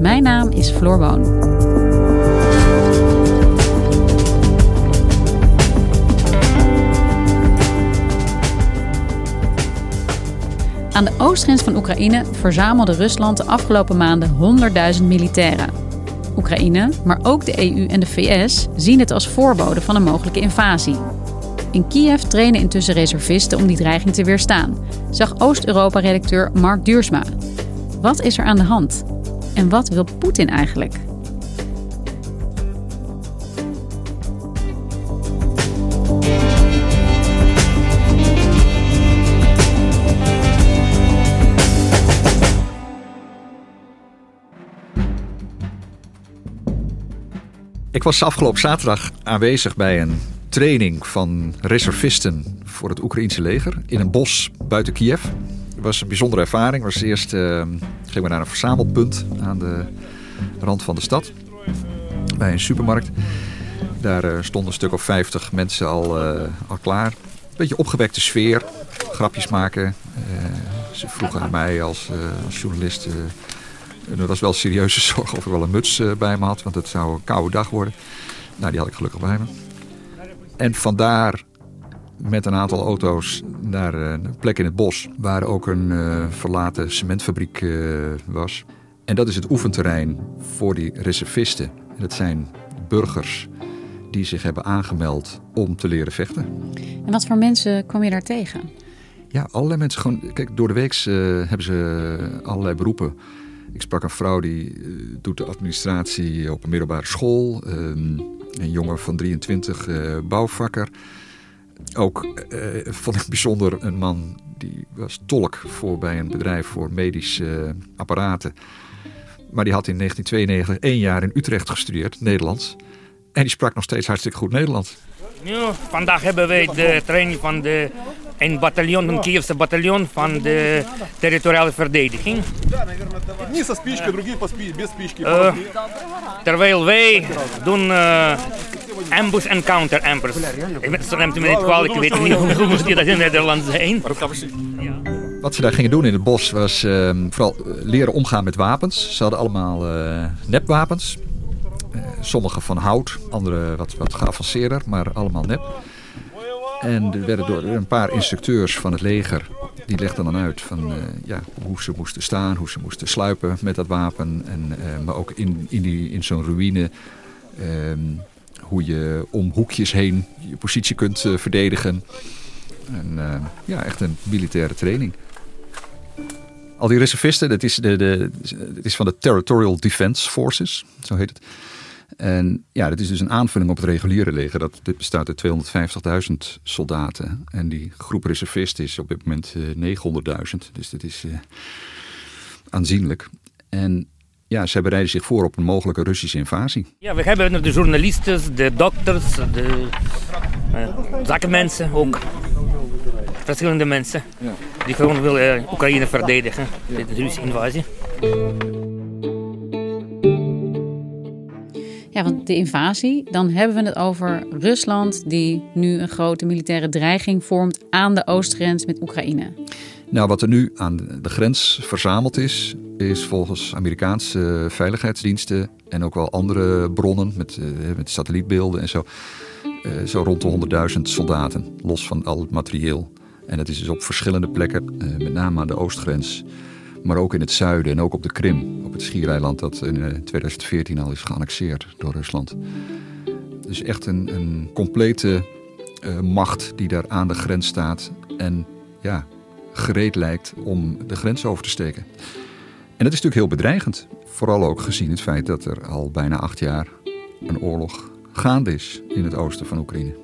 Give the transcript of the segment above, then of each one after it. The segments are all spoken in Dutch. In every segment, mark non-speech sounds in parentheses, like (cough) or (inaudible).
Mijn naam is Floor Boon. Aan de oostgrens van Oekraïne verzamelde Rusland de afgelopen maanden 100.000 militairen. Oekraïne, maar ook de EU en de VS zien het als voorbode van een mogelijke invasie. In Kiev trainen intussen reservisten om die dreiging te weerstaan, zag Oost-Europa-redacteur Mark Duursma. Wat is er aan de hand? En wat wil Poetin eigenlijk? Ik was afgelopen zaterdag aanwezig bij een training van reservisten voor het Oekraïense leger in een bos buiten Kiev. Het was een bijzondere ervaring. Was eerst uh, gingen we naar een verzamelpunt aan de rand van de stad bij een supermarkt. Daar uh, stonden een stuk of 50 mensen al, uh, al klaar. Een beetje opgewekte sfeer, grapjes maken. ze vroegen aan mij als, als journalist dat was wel serieuze (laughs) zorg of ik wel een muts eh, bij me had, want het zou een koude dag worden. Nou, die had ik gelukkig bij me. En vandaar met een aantal auto's naar eh, een plek in het bos waar ook een uh, verlaten cementfabriek uh, was. En dat is het oefenterrein voor die reservisten. Dat zijn burgers die zich hebben aangemeld om te leren vechten. En wat voor mensen kom je daar tegen? Ja, allerlei mensen. Gewoon, kijk, door de week hebben ze allerlei beroepen. Ik sprak een vrouw die uh, doet de administratie op een middelbare school. Um, een jongen van 23, uh, bouwvakker. Ook uh, vond ik bijzonder een man die was tolk voor bij een bedrijf voor medische apparaten. Maar die had in 1992 één jaar in Utrecht gestudeerd, Nederlands. En die sprak nog steeds hartstikke goed Nederlands. Ja, vandaag hebben wij de training van de, een bataljon, een Kievse bataljon van de territoriale verdediging. Uh, terwijl wij doen uh, ambush en counter ambush. Zo neemt u me niet kwalijk, ik weet niet hoe moest die dat in Nederland zijn. Wat ze daar gingen doen in het bos was uh, vooral leren omgaan met wapens. Ze hadden allemaal uh, nepwapens. Uh, sommige van hout, andere wat, wat geavanceerder, maar allemaal nep. En er werden door een paar instructeurs van het leger, die legden dan uit van, uh, ja, hoe ze moesten staan, hoe ze moesten sluipen met dat wapen. En, uh, maar ook in, in, die, in zo'n ruïne, hoe je om hoekjes heen je positie kunt verdedigen. En ja, echt een militaire training. Al die reservisten, dat is, de, de, het is van de Territorial Defense Forces, zo heet het. En ja, dat is dus een aanvulling op het reguliere leger. Dat, dit bestaat uit 250.000 soldaten. En die groep reservisten is op dit moment uh, 900.000. Dus dat is uh, aanzienlijk. En ja, zij bereiden zich voor op een mogelijke Russische invasie. Ja, we hebben de journalisten, de dokters, de uh, zakenmensen ook. Verschillende mensen ja. die gewoon willen Oekraïne verdedigen tegen de Russische invasie. Ja, want de invasie, dan hebben we het over Rusland die nu een grote militaire dreiging vormt aan de oostgrens met Oekraïne. Nou, wat er nu aan de grens verzameld is, is volgens Amerikaanse veiligheidsdiensten en ook wel andere bronnen met, uh, met satellietbeelden en zo, uh, zo rond de 100.000 soldaten, los van al het materieel. En dat is dus op verschillende plekken, uh, met name aan de oostgrens, maar ook in het zuiden en ook op de Krim, op het schiereiland dat in 2014 al is geannexeerd door Rusland. Dus echt een, een complete uh, macht die daar aan de grens staat en ja, gereed lijkt om de grens over te steken. En dat is natuurlijk heel bedreigend. Vooral ook gezien het feit dat er al bijna acht jaar een oorlog gaande is in het oosten van Oekraïne.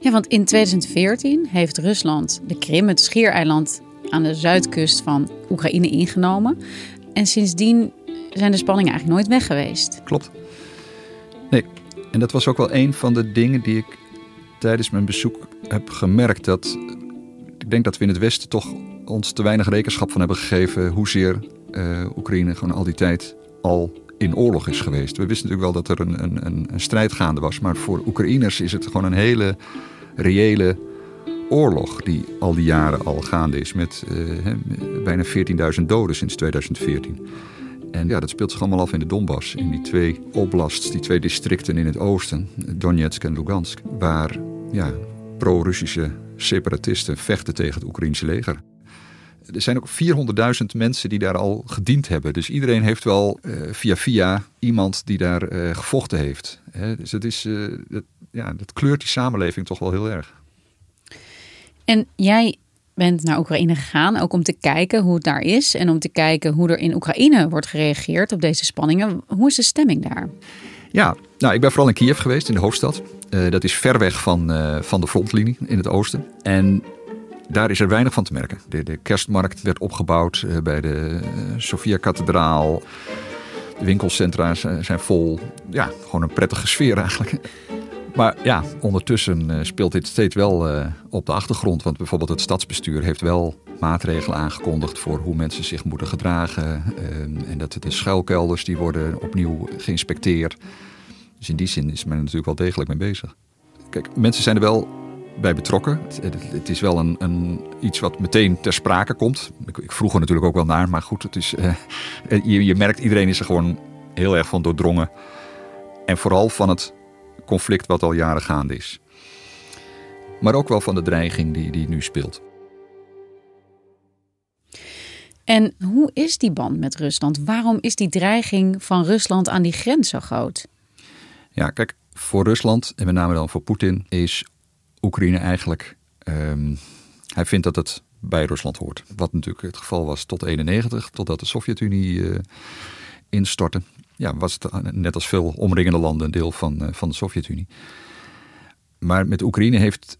Ja, want in 2014 heeft Rusland de Krim, het schiereiland aan de zuidkust van Oekraïne ingenomen. En sindsdien zijn de spanningen eigenlijk nooit weg geweest. Klopt. Nee, en dat was ook wel een van de dingen die ik tijdens mijn bezoek heb gemerkt. Dat ik denk dat we in het Westen toch ons te weinig rekenschap van hebben gegeven hoezeer uh, Oekraïne gewoon al die tijd al in oorlog is geweest. We wisten natuurlijk wel dat er een, een, een strijd gaande was, maar voor Oekraïners is het gewoon een hele reële oorlog die al die jaren al gaande is met uh, bijna 14.000 doden sinds 2014. En ja, dat speelt zich allemaal af in de Donbass, in die twee oblasts, die twee districten in het oosten, Donetsk en Lugansk, waar ja, pro-Russische separatisten vechten tegen het Oekraïnse leger. Er zijn ook 400.000 mensen die daar al gediend hebben. Dus iedereen heeft wel uh, via via iemand die daar uh, gevochten heeft. Dus het is, ja, dat kleurt die samenleving toch wel heel erg. En jij bent naar Oekraïne gegaan, ook om te kijken hoe het daar is en om te kijken hoe er in Oekraïne wordt gereageerd op deze spanningen. Hoe is de stemming daar? Ja, nou, ik ben vooral in Kiev geweest, in de hoofdstad. Uh, dat is ver weg van, uh, van de frontlinie in het oosten. En daar is er weinig van te merken. De, de kerstmarkt werd opgebouwd uh, bij de Sofia-kathedraal. De winkelcentra zijn vol. Ja, gewoon een prettige sfeer eigenlijk. Maar ja, ondertussen uh, speelt dit steeds wel uh, op de achtergrond. Want bijvoorbeeld het stadsbestuur heeft wel maatregelen aangekondigd voor hoe mensen zich moeten gedragen. Uh, en dat de schuilkelders die worden opnieuw geïnspecteerd. Dus in die zin is men er natuurlijk wel degelijk mee bezig. Kijk, mensen zijn er wel bij betrokken. Het, het is wel een, een, iets wat meteen ter sprake komt. Ik, ik, vroeg er natuurlijk ook wel naar, maar goed, het is, (laughs) je, je merkt iedereen is er gewoon heel erg van doordrongen. En vooral van het conflict wat al jaren gaande is. Maar ook wel van de dreiging die, die nu speelt. En hoe is die band met Rusland? Waarom is die dreiging van Rusland aan die grens zo groot? Ja, kijk, voor Rusland en met name dan voor Poetin is Oekraïne eigenlijk. Um, hij vindt dat het bij Rusland hoort. Wat natuurlijk het geval was tot 91, totdat de Sovjet-Unie uh, instortte ja, was het net als veel omringende landen een deel van, van de Sovjet-Unie. Maar met Oekraïne heeft,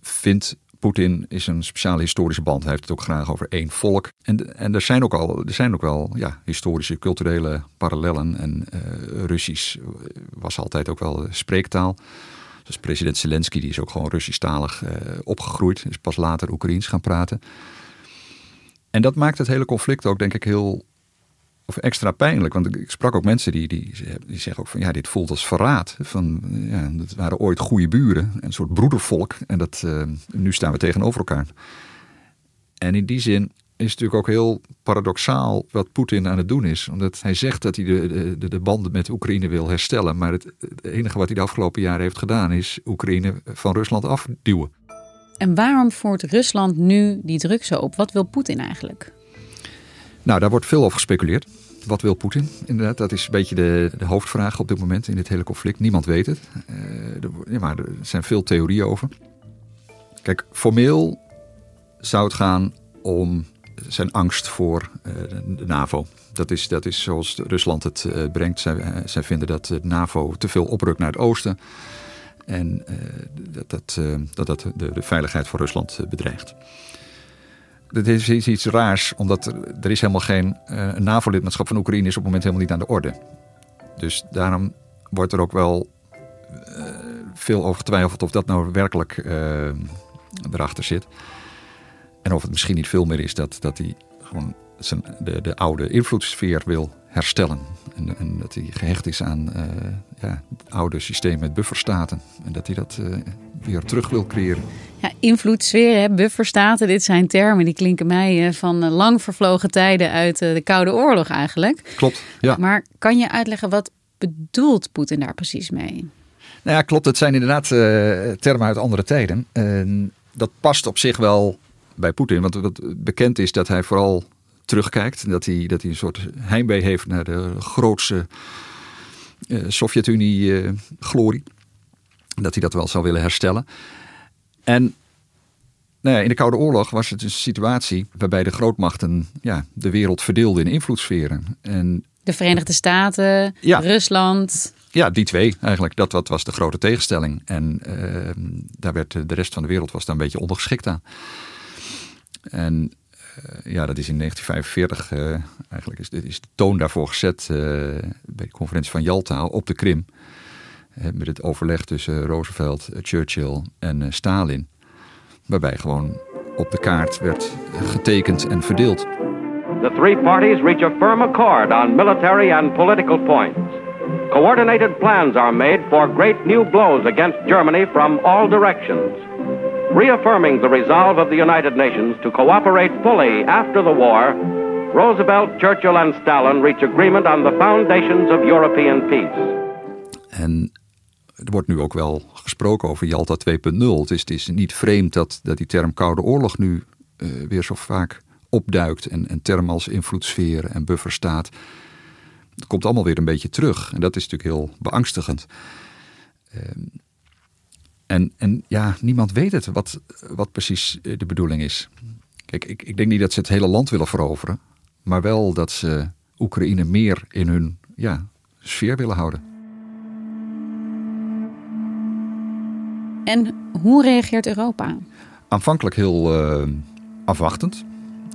vindt Poetin is een speciale historische band. Hij heeft het ook graag over één volk. En, en er zijn ook al er zijn ook wel ja, historische, culturele parallellen. En uh, Russisch was altijd ook wel spreektaal. Dus president Zelensky die is ook gewoon Russisch-talig opgegroeid. Is pas later Oekraïens gaan praten. En dat maakt het hele conflict ook denk ik heel of extra pijnlijk. Want ik sprak ook mensen die, die, die zeggen ook van ja, dit voelt als verraad. Van, ja, dat waren ooit goede buren, een soort broedervolk. En dat, uh, nu staan we tegenover elkaar. En in die zin is het natuurlijk ook heel paradoxaal wat Poetin aan het doen is. Omdat hij zegt dat hij de, de, de banden met Oekraïne wil herstellen. Maar het, het enige wat hij de afgelopen jaren heeft gedaan is Oekraïne van Rusland afduwen. En waarom voert Rusland nu die druk zo op? Wat wil Poetin eigenlijk? Nou, daar wordt veel over gespeculeerd. Wat wil Poetin? Inderdaad, dat is een beetje de, de, hoofdvraag op dit moment in dit hele conflict. Niemand weet het. Uh, er, maar er zijn veel theorieën over. Kijk, formeel zou het gaan om zijn angst voor uh, de NAVO. Dat is, dat is zoals Rusland het uh, brengt. Zij, zij, vinden dat de NAVO te veel oprukt naar het oosten. En dat dat, dat, dat de, de, veiligheid van Rusland bedreigt. Dat is iets raars, omdat er, is helemaal geen uh, NAVO-lidmaatschap van Oekraïne is op het moment helemaal niet aan de orde. Dus daarom wordt er ook wel uh, veel over getwijfeld of dat nou werkelijk uh, erachter zit. En of het misschien niet veel meer is dat, dat hij gewoon zijn, de, de oude invloedssfeer wil herstellen. En, en dat hij gehecht is aan ja, het oude systeem met bufferstaten. En dat hij dat weer terug wil creëren. Ja, invloedssfeer, bufferstaten, dit zijn termen die klinken mij eh, van eh, lang vervlogen tijden uit eh, de Koude Oorlog eigenlijk. Klopt, ja. Maar kan je uitleggen wat bedoelt Poetin daar precies mee? Nou ja, klopt. Het zijn inderdaad uh, termen uit andere tijden. Uh, dat past op zich wel bij Poetin. Want wat bekend is dat hij vooral terugkijkt. Dat hij, dat hij een soort heimwee heeft naar de grootste uh, Sovjet-Unie-glorie dat hij dat wel zou willen herstellen. En nou ja, in de Koude Oorlog was het een situatie waarbij de grootmachten ja, de wereld verdeelden in invloedssferen. En, de Verenigde Staten, ja, Rusland. Ja, die twee eigenlijk. Dat, dat was de grote tegenstelling. En uh, daar werd de rest van de wereld was daar een beetje ondergeschikt aan. En ja, dat is in 1945 eigenlijk is, is de toon daarvoor gezet bij de conferentie van Yalta op de Krim. Met het overleg tussen Roosevelt, Churchill en Stalin. Waarbij gewoon op de kaart werd getekend en verdeeld. The three parties reach a firm accord on military and political points. Coordinated plans are made for great new blows against Germany from all directions. Reaffirming the resolve of the United Nations to cooperate fully after the war, Roosevelt, Churchill and Stalin reach agreement on the foundations of European peace. En er wordt nu ook wel gesproken over Jalta 2.0. Het is, het is niet vreemd dat, dat die term Koude Oorlog nu uh, weer zo vaak opduikt. En, en termen als invloedssfeer en bufferstaat. Het komt allemaal weer een beetje terug. En dat is natuurlijk heel beangstigend. Uh, en, en ja, niemand weet het wat, wat precies de bedoeling is. Kijk, ik, ik denk niet dat ze het hele land willen veroveren. Maar wel dat ze Oekraïne meer in hun ja, sfeer willen houden. En hoe reageert Europa? Aanvankelijk heel uh, afwachtend.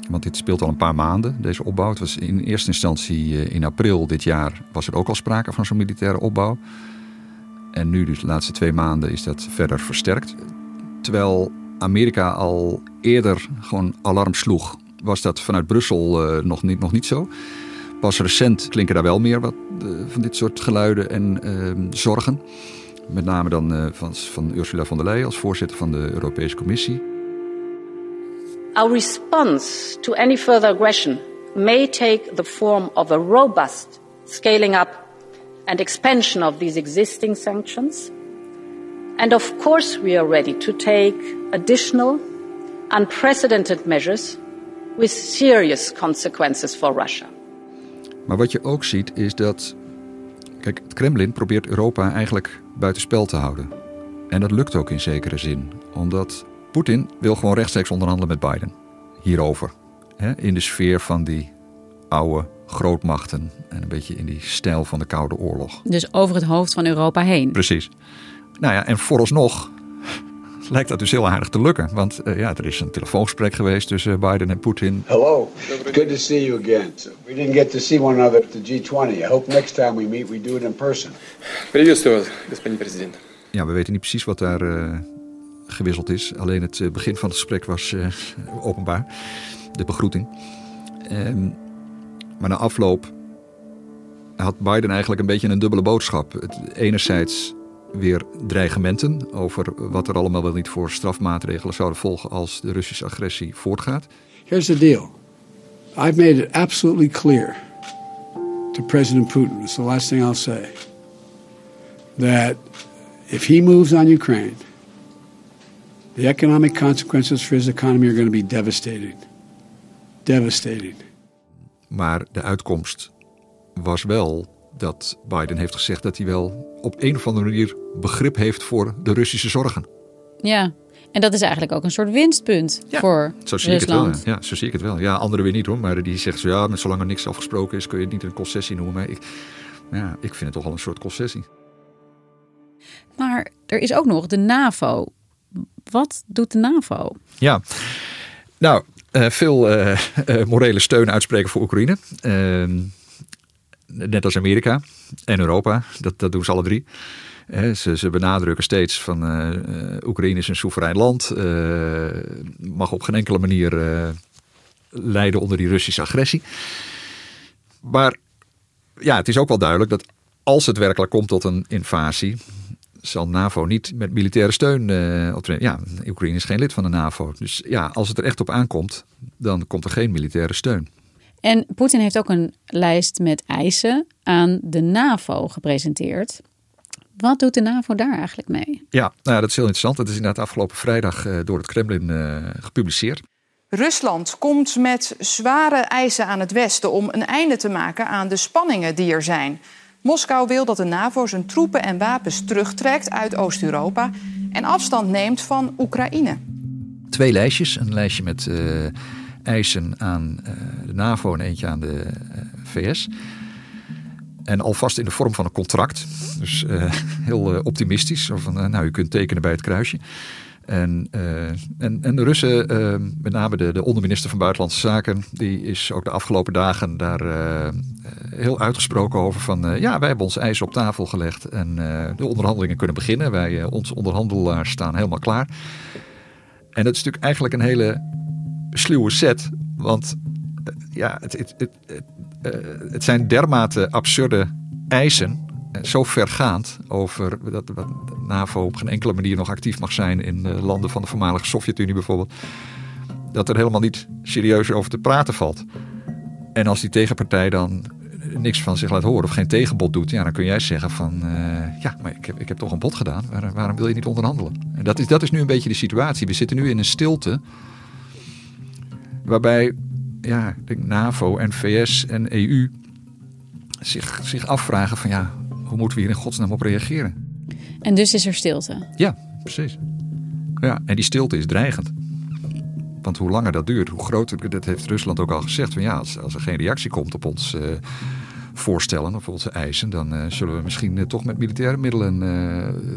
Want dit speelt al een paar maanden, deze opbouw. Het was in eerste instantie uh, in april dit jaar was er ook al sprake van zo'n militaire opbouw. En nu, dus de laatste twee maanden, is dat verder versterkt. Terwijl Amerika al eerder gewoon alarm sloeg, was dat vanuit Brussel uh, nog, niet, nog niet zo. Pas recent klinken daar wel meer wat, van dit soort geluiden en ehm, zorgen. Met name dan uh, van, van Ursula von der Leyen als voorzitter van de Europese Commissie. Our response to any further aggression may take the form of a robust scaling up and expansion of these existing sanctions. And of course, we are ready to take additional, unprecedented measures with serious consequences for Russia. Maar wat je ook ziet is dat. Kijk, het Kremlin probeert Europa eigenlijk buitenspel te houden. En dat lukt ook in zekere zin, omdat Poetin wil gewoon rechtstreeks onderhandelen met Biden hierover. Hè, in de sfeer van die oude grootmachten en een beetje in die stijl van de Koude Oorlog. Dus over het hoofd van Europa heen. Precies. Nou ja, en vooralsnog lijkt dat dus heel aardig te lukken. Want uh, ja, er is een telefoongesprek geweest tussen Biden en Poetin. Hello, good to see you again. We didn't get to see one another at the G20. I hope next time we meet we do it in person. Приветствую господин президент. Ja, we weten niet precies wat daar uh, gewisseld is. Alleen het uh, begin van het gesprek was uh, openbaar. De begroeting. Um, maar na afloop had Biden eigenlijk een beetje een dubbele boodschap. Het, enerzijds weer dreigementen over wat er allemaal wel niet voor strafmaatregelen zouden volgen als de Russische agressie voortgaat. Here's the deal. I've made it absolutely clear to President Putin, it's the last thing I'll say, that if he moves on Ukraine, the economic consequences for his economy are going to be devastating. Devastating. Maar de uitkomst was wel dat Biden heeft gezegd dat hij wel op een of andere manier begrip heeft voor de Russische zorgen. Ja, en dat is eigenlijk ook een soort winstpunt ja, voor zo zie Rusland. Ik het wel, ja. zo zie ik het wel. Ja, anderen weer niet hoor. Maar die zegt zo, ja, met zolang er niks afgesproken is, kun je het niet een concessie noemen. Maar ik, ja, ik vind het toch wel een soort concessie. Maar er is ook nog de NAVO. Wat doet de NAVO? Ja, nou, uh, veel uh, uh, morele steun uitspreken voor Oekraïne. Net als Amerika en Europa. Dat, dat doen ze alle drie. Ze, ze, benadrukken steeds van uh, Oekraïne is een soeverein land. Uh, mag op geen enkele manier uh, lijden onder die Russische agressie. Maar ja, het is ook wel duidelijk dat als het werkelijk komt tot een invasie, zal NAVO niet met militaire steun optreden. Ja, Oekraïne is geen lid van de NAVO. Dus ja, als het er echt op aankomt, dan komt er geen militaire steun. En Poetin heeft ook een lijst met eisen aan de NAVO gepresenteerd. Wat doet de NAVO daar eigenlijk mee? Ja, nou, dat is heel interessant. Het is inderdaad afgelopen vrijdag uh, door het Kremlin uh, gepubliceerd. Rusland komt met zware eisen aan het Westen om een einde te maken aan de spanningen die er zijn. Moskou wil dat de NAVO zijn troepen en wapens terugtrekt uit Oost-Europa en afstand neemt van Oekraïne. Twee lijstjes. Een lijstje met uh, eisen aan uh, de NAVO en eentje aan de uh, VS. En alvast in de vorm van een contract. Dus uh, (laughs) heel optimistisch. Van, nou, u kunt tekenen bij het kruisje. En, en, en de Russen, met name de, de onderminister van Buitenlandse Zaken, die is ook de afgelopen dagen daar heel uitgesproken over van ja, wij hebben ons ijs op tafel gelegd en de onderhandelingen kunnen beginnen. Wij, onze onderhandelaars staan helemaal klaar. En dat is natuurlijk eigenlijk een hele sluwe set, want ja, het, het, het, het zijn dermate absurde eisen zo vergaand over dat, NAVO op geen enkele manier nog actief mag zijn in landen van de voormalige Sovjet-Unie bijvoorbeeld. Dat er helemaal niet serieus over te praten valt. En als die tegenpartij dan niks van zich laat horen of geen tegenbod doet, ja, dan kun jij zeggen van ja, maar ik heb, ik heb toch een bod gedaan. Waar, waarom wil je niet onderhandelen? En dat is, dat is nu een beetje de situatie. We zitten nu in een stilte waarbij ja, ik denk NAVO en VS en EU zich, zich afvragen van ja, hoe moeten we hier in godsnaam op reageren? En dus is er stilte? Ja, precies. Ja, en die stilte is dreigend. Want hoe langer dat duurt, hoe groter, dat heeft Rusland ook al gezegd. Van ja, als, als er geen reactie komt op ons uh, voorstellen of onze eisen, dan uh, zullen we misschien uh, toch met militaire middelen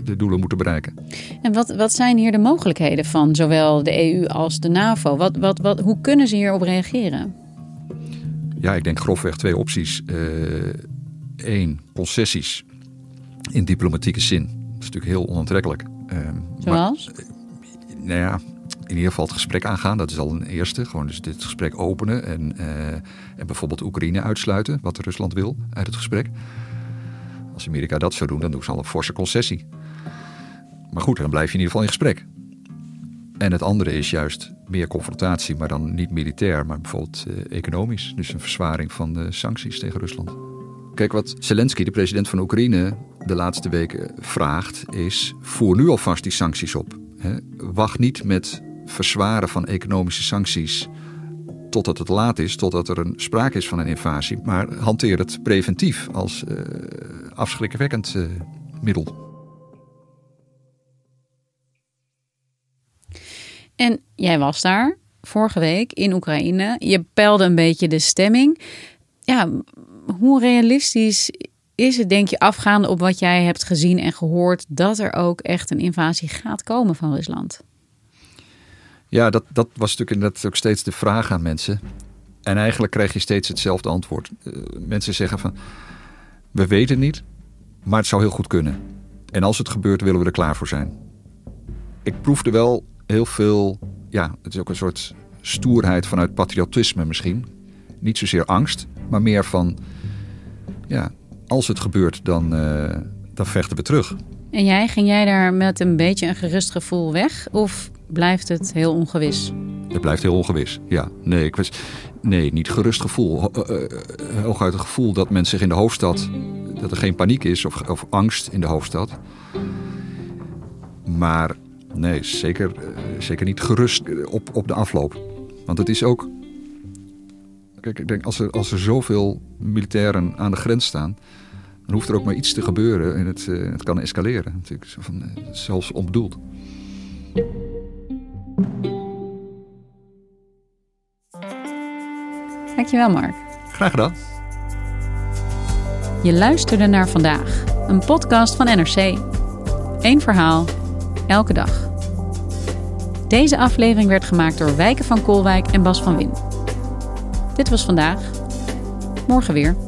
de doelen moeten bereiken. En wat, wat zijn hier de mogelijkheden van zowel de EU als de NAVO? Wat, wat, wat, hoe kunnen ze hierop reageren? Ja, ik denk grofweg twee opties. Eén, concessies in diplomatieke zin. Dat is natuurlijk heel onaantrekkelijk. Zoals? Maar, nou ja, in ieder geval het gesprek aangaan. Dat is al een eerste. Gewoon dus dit gesprek openen en, uh, en bijvoorbeeld Oekraïne uitsluiten, wat Rusland wil uit het gesprek. Als Amerika dat zou doen, dan doen ze al een forse concessie. Maar goed, dan blijf je in ieder geval in gesprek. En het andere is juist meer confrontatie, maar dan niet militair, maar bijvoorbeeld uh, economisch. Dus een verzwaring van de sancties tegen Rusland. Kijk, wat Zelensky, de president van Oekraïne, de laatste weken vraagt, is: voer nu alvast die sancties op. Wacht niet met verzwaren van economische sancties totdat het laat is, totdat er een sprake is van een invasie, maar hanteer het preventief als uh, afschrikwekkend uh, middel. En jij was daar vorige week in Oekraïne. Je peilde een beetje de stemming. Ja, hoe realistisch is het, denk je, afgaande op wat jij hebt gezien en gehoord, dat er ook echt een invasie gaat komen van Rusland? Ja, dat, dat was natuurlijk inderdaad ook steeds de vraag aan mensen. En eigenlijk krijg je steeds hetzelfde antwoord. Uh, mensen zeggen van, we weten niet, maar het zou heel goed kunnen. En als het gebeurt, willen we er klaar voor zijn. Ik proefde wel heel veel, ja, het is ook een soort stoerheid vanuit patriotisme misschien. Niet zozeer angst, maar meer van ja, als het gebeurt, dan, uh, dan vechten we terug. En jij, ging jij daar met een beetje een gerust gevoel weg? Of blijft het heel ongewis? Het blijft heel ongewis, ja. Nee, ik was, nee niet gerust gevoel. Ho, uh, hooguit het gevoel dat men zich in de hoofdstad... dat er geen paniek is of, of angst in de hoofdstad. Maar nee, zeker, zeker niet gerust op, op de afloop. Want het is ook Kijk, ik denk als er, als er zoveel militairen aan de grens staan, dan hoeft er ook maar iets te gebeuren en het, het kan escaleren. Natuurlijk, van, zelfs onbedoeld. Dankjewel, Mark. Graag gedaan. Je luisterde naar vandaag, een podcast van NRC. Eén verhaal, elke dag. Deze aflevering werd gemaakt door Wijken van Koolwijk en Bas van Win. Dit was vandaag. Morgen weer.